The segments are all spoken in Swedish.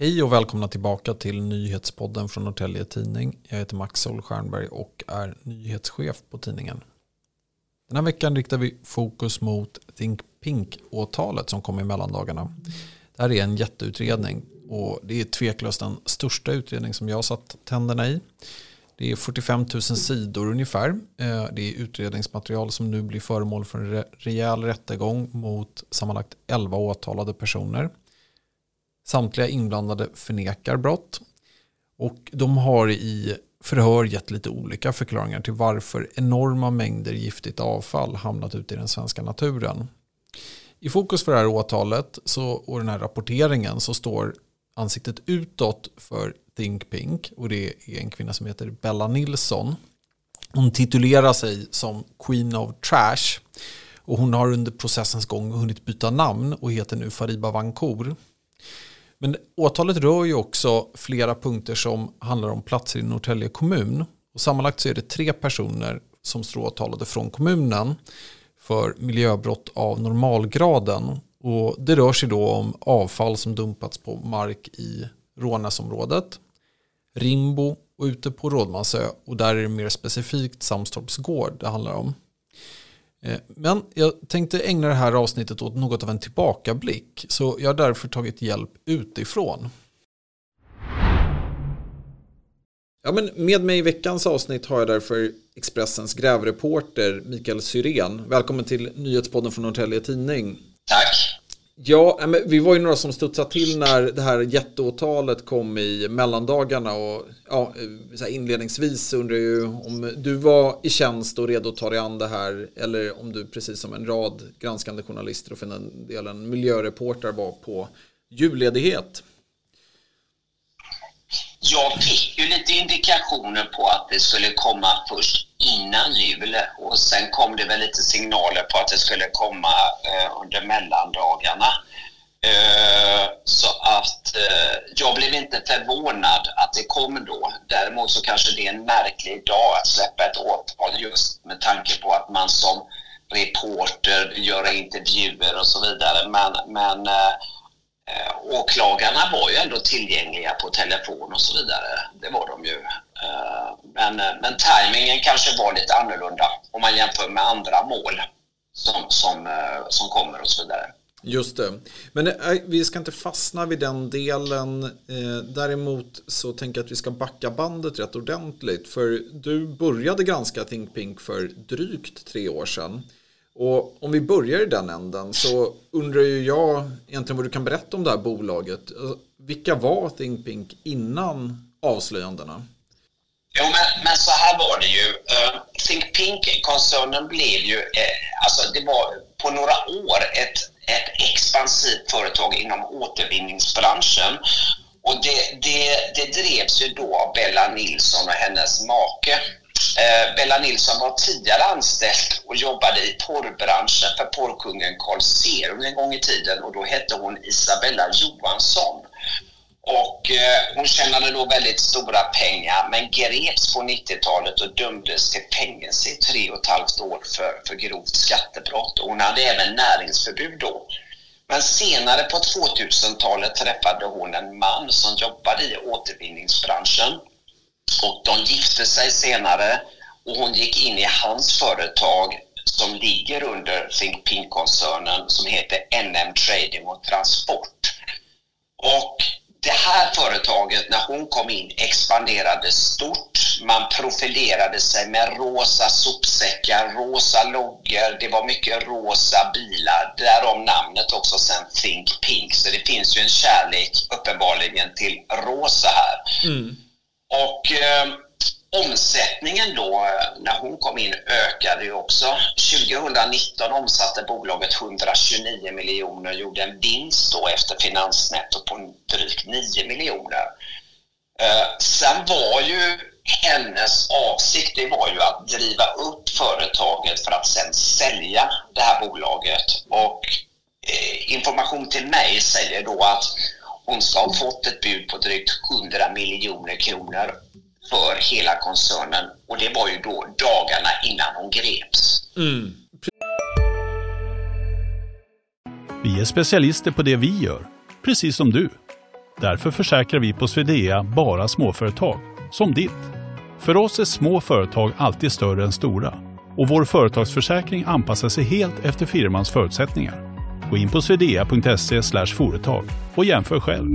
Hej och välkomna tillbaka till nyhetspodden från Norrtälje Tidning. Jag heter Max Solstjernberg och är nyhetschef på tidningen. Den här veckan riktar vi fokus mot Think Pink-åtalet som kom i mellandagarna. Det här är en jätteutredning och det är tveklöst den största utredning som jag har satt tänderna i. Det är 45 000 sidor ungefär. Eh, det är utredningsmaterial som nu blir föremål för en rejäl rättegång mot sammanlagt 11 åtalade personer. Samtliga inblandade förnekar brott. Och de har i förhör gett lite olika förklaringar till varför enorma mängder giftigt avfall hamnat ute i den svenska naturen. I fokus för det här åtalet så, och den här rapporteringen så står ansiktet utåt för Think Pink och det är en kvinna som heter Bella Nilsson. Hon titulerar sig som Queen of Trash och hon har under processens gång hunnit byta namn och heter nu Fariba Vankour. Men åtalet rör ju också flera punkter som handlar om platser i Norrtälje kommun. Och sammanlagt så är det tre personer som står åtalade från kommunen för miljöbrott av normalgraden. Och det rör sig då om avfall som dumpats på mark i Rånäsområdet, Rimbo och ute på Rådmansö. Och där är det mer specifikt Samstorps gård det handlar om. Eh, men jag tänkte ägna det här avsnittet åt något av en tillbakablick. Så jag har därför tagit hjälp utifrån. Ja, men med mig i veckans avsnitt har jag därför Expressens grävreporter Mikael Syrén. Välkommen till nyhetspodden från Norrtälje Tidning. Tack. Ja, men vi var ju några som studsade till när det här jätteåtalet kom i mellandagarna och ja, så inledningsvis undrar jag ju om du var i tjänst och redo att ta dig an det här eller om du precis som en rad granskande journalister och för den delen miljöreportrar var på julledighet. Jag fick ju lite indikationer på att det skulle komma först innan jul och sen kom det väl lite signaler på att det skulle komma eh, under mellandagarna. Eh, så att eh, jag blev inte förvånad att det kom då. Däremot så kanske det är en märklig dag att släppa ett åtal just med tanke på att man som reporter gör intervjuer och så vidare. Men, men eh, eh åklagarna var ju ändå tillgängliga på telefon och så vidare. Det var de ju. Eh, men, eh, men tajmingen kanske var lite annorlunda om man jämför med andra mål som, som, eh, som kommer och så vidare. Just det. Men eh, vi ska inte fastna vid den delen. Däremot så tänker jag att vi ska backa bandet rätt ordentligt. För du började granska Think Pink för drygt tre år sedan. Och om vi börjar i den änden så undrar ju jag egentligen vad du kan berätta om det här bolaget. Vilka var Think Pink innan avslöjandena? Jo, men, men så här var det ju. Uh, Think Pink-koncernen blev ju, eh, alltså det var på några år ett, ett expansivt företag inom återvinningsbranschen. Och det, det, det drevs ju då av Bella Nilsson och hennes make. Eh, Bella Nilsson var tidigare anställd och jobbade i porrbranschen för porrkungen Carl Serum en gång i tiden och då hette hon Isabella Johansson. Och eh, hon tjänade då väldigt stora pengar men greps på 90-talet och dömdes till fängelse i tre och ett halvt år för, för grovt skattebrott. Och hon hade även näringsförbud då. Men senare på 2000-talet träffade hon en man som jobbade i återvinningsbranschen och de gifte sig senare och hon gick in i hans företag som ligger under Think Pink-koncernen som heter NM Trading och Transport. Och det här företaget, när hon kom in, expanderade stort. Man profilerade sig med rosa sopsäckar, rosa loggor, det var mycket rosa bilar. Därom namnet också sen Think Pink. Så det finns ju en kärlek uppenbarligen till rosa här. Mm. Och eh, omsättningen då, eh, när hon kom in, ökade ju också. 2019 omsatte bolaget 129 miljoner, och gjorde en vinst då efter finansnetto på drygt 9 miljoner. Eh, sen var ju hennes avsikt det var ju att driva upp företaget för att sen sälja det här bolaget. Och eh, information till mig säger då att hon ska ha fått ett bud på drygt 100 miljoner kronor för hela koncernen och det var ju då dagarna innan hon greps. Mm. Vi är specialister på det vi gör, precis som du. Därför försäkrar vi på Swedea bara småföretag, som ditt. För oss är små företag alltid större än stora och vår företagsförsäkring anpassar sig helt efter firmans förutsättningar. Gå in på swedea.se företag och jämför själv.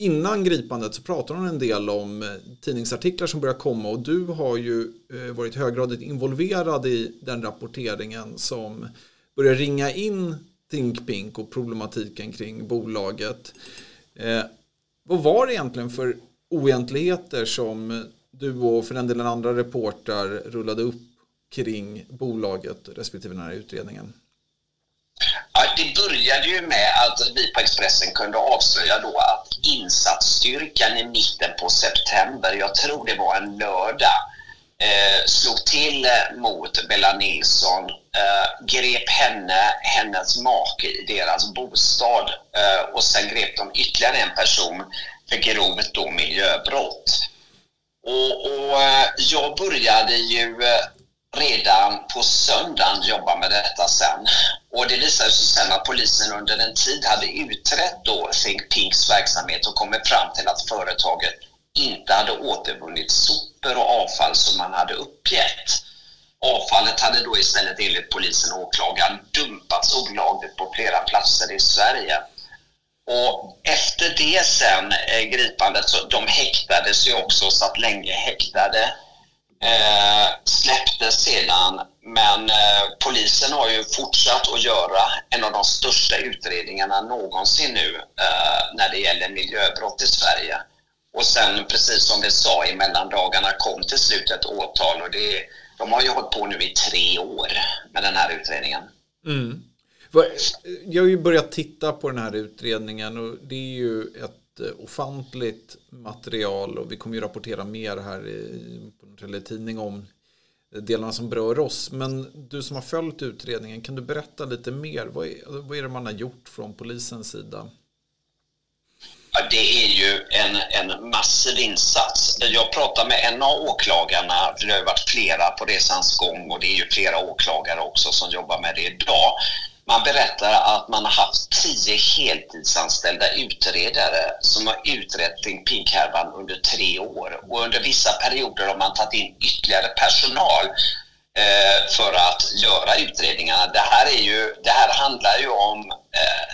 Innan gripandet så pratar hon en del om eh, tidningsartiklar som börjar komma och du har ju eh, varit höggradigt involverad i den rapporteringen som börjar ringa in Think Pink och problematiken kring bolaget. Eh, vad var det egentligen för oegentligheter som du och för den delen andra reportrar rullade upp kring bolaget respektive den här utredningen? Det började ju med att vi på Expressen kunde avslöja då att insatsstyrkan i mitten på september, jag tror det var en lördag, eh, slog till mot Bella Nilsson, eh, grep henne, hennes make i deras bostad eh, och sen grep de ytterligare en person för grovt då miljöbrott. Och, och eh, jag började ju eh, redan på söndagen jobba med detta sen. Och det visade sig sen att polisen under en tid hade utrett då Think Pinks verksamhet och kommit fram till att företaget inte hade återvunnit sopor och avfall som man hade uppgett. Avfallet hade då istället enligt polisen och åklagaren dumpats olagligt på flera platser i Sverige. Och efter det sen, eh, gripandet, så de häktades ju också, och satt länge häktade. Eh, släpptes sedan, men eh, polisen har ju fortsatt att göra en av de största utredningarna någonsin nu eh, när det gäller miljöbrott i Sverige. Och sen, precis som vi sa, i mellandagarna kom till slut ett åtal och det, de har ju hållit på nu i tre år med den här utredningen. Mm. Jag har ju börjat titta på den här utredningen och det är ju ett eh, ofantligt material och vi kommer ju rapportera mer här eller Norrtelje Tidning om delarna som berör oss. Men du som har följt utredningen, kan du berätta lite mer? Vad är, vad är det man har gjort från polisens sida? det är ju en, en massiv insats. Jag pratade med en av åklagarna, för det har varit flera på resans gång och det är ju flera åklagare också som jobbar med det idag. Man berättar att man har haft tio heltidsanställda utredare som har utrett kring Pinkhärvan under tre år. Och under vissa perioder har man tagit in ytterligare personal eh, för att göra utredningarna. Det här, är ju, det här handlar ju om eh,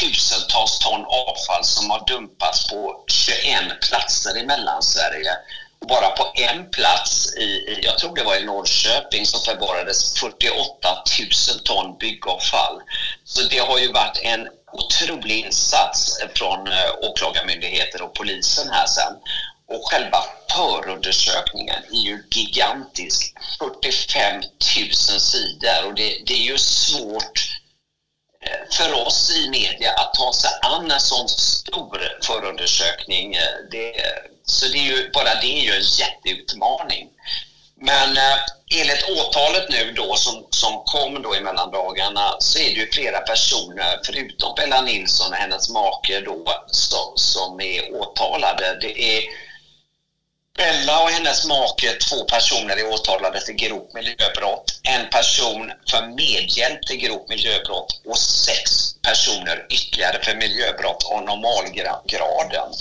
tusentals ton avfall som har dumpats på 21 platser i Mellansverige. Bara på en plats, i, jag tror det var i Norrköping, som förvarades 48 000 ton byggavfall. Så det har ju varit en otrolig insats från eh, åklagarmyndigheter och polisen här sen. Och själva förundersökningen är ju gigantisk. 45 000 sidor och det, det är ju svårt eh, för oss i media att ta sig an en sån stor förundersökning. Eh, det, så det är ju, bara det är ju en jätteutmaning. Men eh, enligt åtalet nu då som, som kom då i mellandagarna så är det ju flera personer förutom Bella Nilsson och hennes make då som, som är åtalade. Det är Bella och hennes make, två personer, är åtalade för grovt miljöbrott. En person för medhjälp till grovt miljöbrott och sex personer ytterligare för miljöbrott av normalgraden.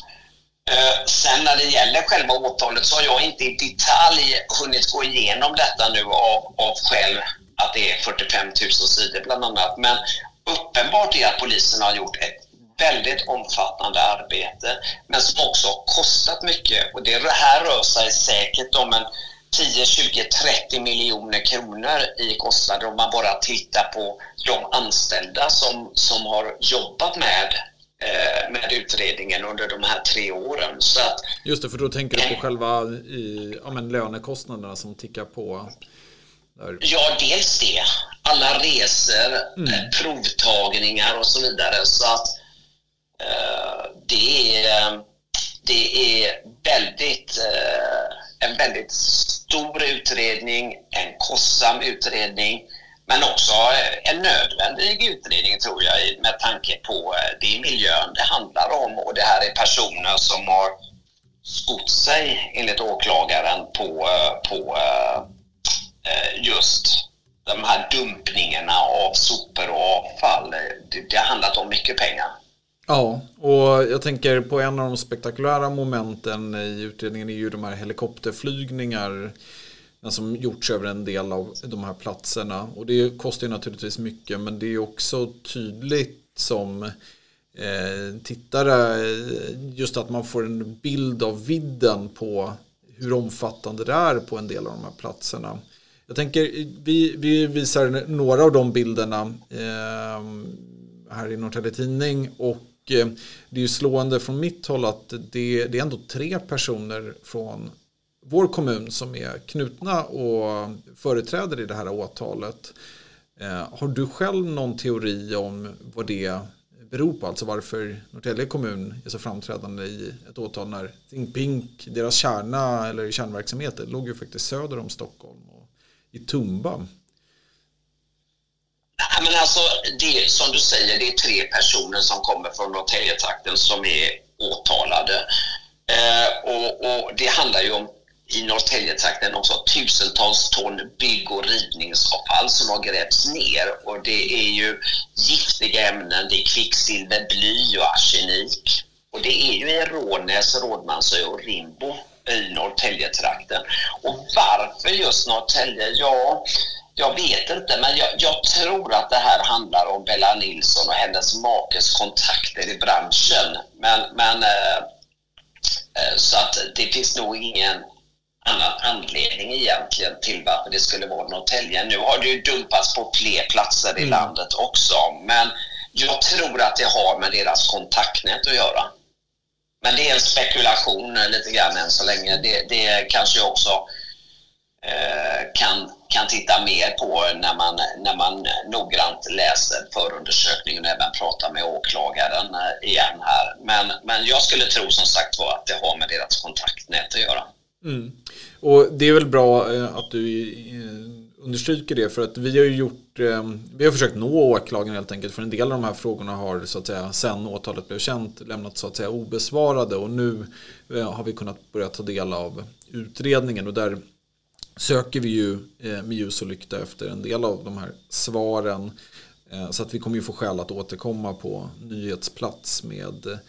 Eh, sen när det gäller själva åtalet så har jag inte i detalj hunnit gå igenom detta nu av, av skäl att det är 45 000 sidor bland annat. Men uppenbart är att polisen har gjort ett väldigt omfattande arbete men som också har kostat mycket. Och det här rör sig säkert om en 10, 20, 30 miljoner kronor i kostnader om man bara tittar på de anställda som, som har jobbat med med utredningen under de här tre åren. Så att, Just det, för då tänker du på själva i, ja, men lönekostnaderna som tickar på? Där. Ja, dels det. Alla resor, mm. Eh, provtagningar och så vidare. Så att Eh, det är, det är väldigt, eh, en väldigt stor utredning, en kostsam utredning men också en nödvändig utredning tror jag med tanke på eh, det miljön det handlar om och det här är personer som har skott sig enligt åklagaren på, eh, på eh, just de här dumpningarna av sopor och avfall. Det, det har handlat om mycket pengar. Ja, och jag tänker på en av de spektakulära momenten i utredningen är ju de här helikopterflygningar som gjorts över en del av de här platserna. Och det kostar ju naturligtvis mycket men det är också tydligt som eh, tittare eh, just att man får en bild av vidden på hur omfattande det är på en del av de här platserna. Jag tänker, vi, vi visar några av de bilderna eh, här i Norrtälje Tidning och eh, det är ju slående från mitt håll att det, det är ändå tre personer från vår kommun som är knutna och företräder i det här åtalet. Eh, har du själv någon teori om vad det beror på? Alltså varför Norrtälje kommun är så framträdande i ett åtal när Think Pink, deras kärna eller kärnverksamhet, låg ju faktiskt söder om Stockholm och i Tumba. men alltså, det, som du säger, det är tre personer som kommer från Norrtäljetrakten som är åtalade. Eh, och, och, det handlar ju om i Norrtäljetrakten också tusentals ton bygg och rivningsavfall som har grävts ner. Och det är ju giftiga ämnen, det är kvicksilver, bly och arsenik. Och det är ju i Rånäs, Rådmansö och Rimbo i Norrtäljetrakten. Och varför just Norrtälje? Ja, jag vet inte, men jag, jag, tror att det här handlar om Bella Nilsson och hennes makes kontakter i branschen. Men, men eh, eh så att det finns nog ingen annan anledning egentligen till varför det skulle vara Norrtälje. Nu har det ju dumpats på fler platser i mm. landet också, men jag tror att det har med deras kontaktnät att göra. Men det är en spekulation lite grann än så länge. Det, det kanske också eh, kan, kan titta mer på när man, när man noggrant läser förundersökningen och även pratar med åklagaren eh, igen här. Men, men jag skulle tro som sagt var att det har med deras kontaktnät att göra. Mm. Och det är väl bra eh, att du eh, understryker det för att vi har ju gjort eh, Vi har försökt nå åklagaren helt enkelt för en del av de här frågorna har så att säga sen åtalet blev känt lämnat så att säga obesvarade. Och nu har vi kunnat börja ta del av utredningen. Och där söker vi ju med ljus och lykta efter en del av de här svaren. Så att vi kommer ju få skäl att återkomma på nyhetsplats med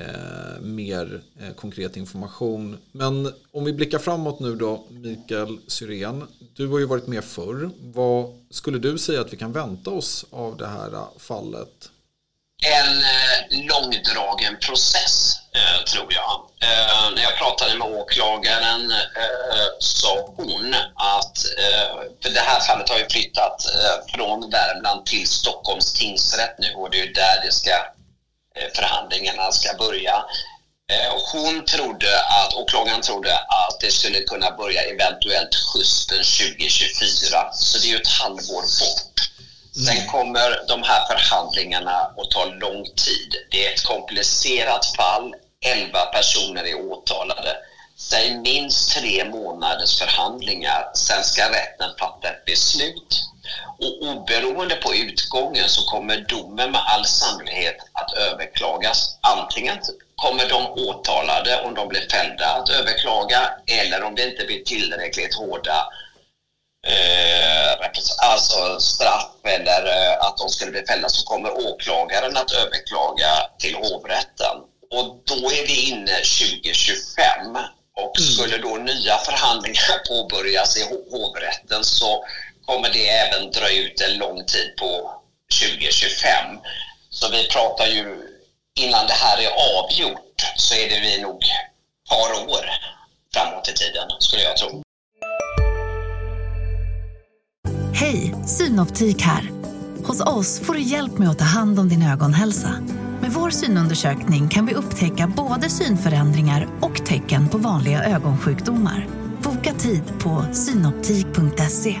eh, mer eh, konkret information. Men om vi blickar framåt nu då, Mikael Syrén. Du har ju varit med förr. Vad skulle du säga att vi kan vänta oss av det här eh, fallet? En eh, långdragen process, eh, tror jag. Eh, när jag pratade med åklagaren eh, sa hon att, eh, för det här fallet har ju flyttat från Värmland till Stockholms tingsrätt nu och det är ju där det ska förhandlingarna ska börja. Eh, hon trodde att, åklagaren trodde att det skulle kunna börja eventuellt hösten 2024. Så det är ju ett halvår bort. Sen mm. kommer de här förhandlingarna att ta lång tid. Det är ett komplicerat fall. 11 personer är åtalade. Säg minst tre månaders förhandlingar. Sen ska rätten fatta ett beslut. Och oberoende på utgången så kommer domen med all sannolikhet att överklagas. Antingen kommer de åtalade, om de blir fällda, att överklaga eller om det inte blir tillräckligt hårda eh, alltså straff eller eh, att de skulle bli fällda så kommer åklagaren att överklaga till hovrätten. Och då är vi inne 2025 och mm. skulle då nya förhandlingar påbörjas i hovrätten så kommer det även dra ut en lång tid på 2025. Så vi pratar ju, innan det här är avgjort så är det vi nog ett par år framåt i tiden, skulle jag tro. Hej, Synoptik här. Hos oss får du hjälp med att ta hand om din ögonhälsa. Med vår synundersökning kan vi upptäcka både synförändringar och tecken på vanliga ögonsjukdomar. Boka tid på synoptik.se.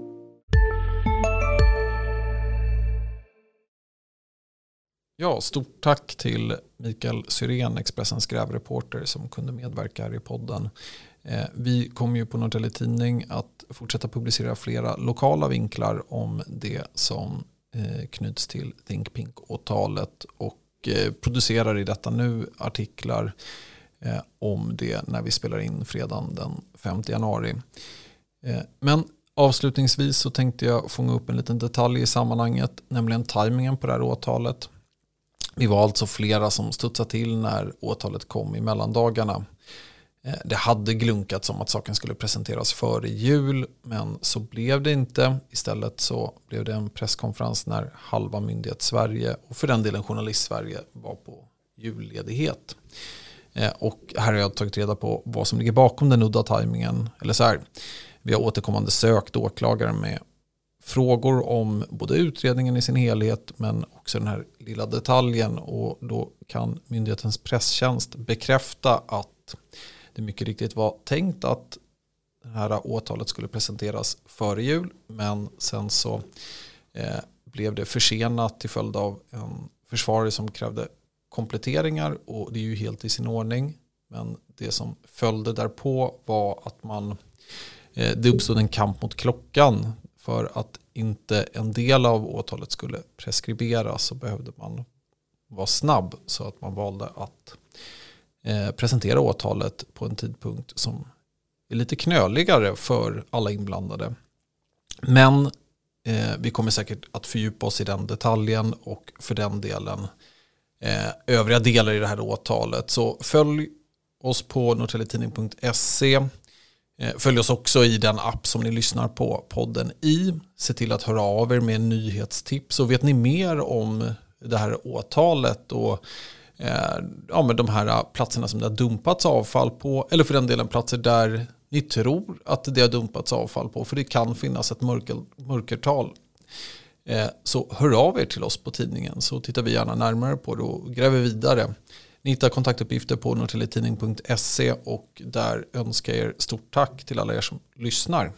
Ja, stort tack till Mikael Syrén, Expressens grävreporter som kunde medverka här i podden. Eh, vi kommer ju på Norrtelje Tidning att fortsätta publicera flera lokala vinklar om det som eh, knyts till Think Pink-åtalet och eh, producerar i detta nu artiklar om det när vi spelar in fredagen den 5 januari. Men avslutningsvis så tänkte jag fånga upp en liten detalj i sammanhanget, nämligen tajmingen på det här åtalet. Vi var alltså flera som studsade till när åtalet kom i mellandagarna. Eh, det hade glunkats om att saken skulle presenteras före jul men så blev det inte. Istället så blev det en presskonferens när halva myndighet Sverige och för den delen journalist Sverige var på julledighet. Eh, och här har jag tagit reda på vad som ligger bakom den udda tajmingen. Eller så här, vi har återkommande sökt åklagare med frågor om både utredningen i sin helhet men också den här lilla detaljen. Och då kan myndighetens presstjänst bekräfta att det mycket riktigt var tänkt att det här åtalet skulle presenteras före jul. Men sen så eh, blev det försenat till följd av en försvarare som krävde kompletteringar. Och det är ju helt i sin ordning. Men det som följde därpå var att man eh, det uppstod en kamp mot klockan för att inte en del av åtalet skulle preskriberas så behövde man vara snabb så att man valde att eh, presentera åtalet på en tidpunkt som är lite knöligare för alla inblandade. Men eh, vi kommer säkert att fördjupa oss i den detaljen och för den delen eh, övriga delar i det här åtalet. Så följ oss på norrtelletidning.se Eh, följ oss också i den app som ni lyssnar på podden i. Se till att höra av er med nyhetstips. Och vet ni mer om det här åtalet och eh, ja, men de här platserna som det har dumpats avfall på. Eller för den delen platser där ni tror att det har dumpats avfall på. För det kan finnas ett mörker, mörkertal. Eh, så hör av er till oss på tidningen så tittar vi gärna närmare på det och gräver vidare. Ni hittar kontaktuppgifter på norrtelletidning.se och där önskar jag er stort tack till alla er som lyssnar.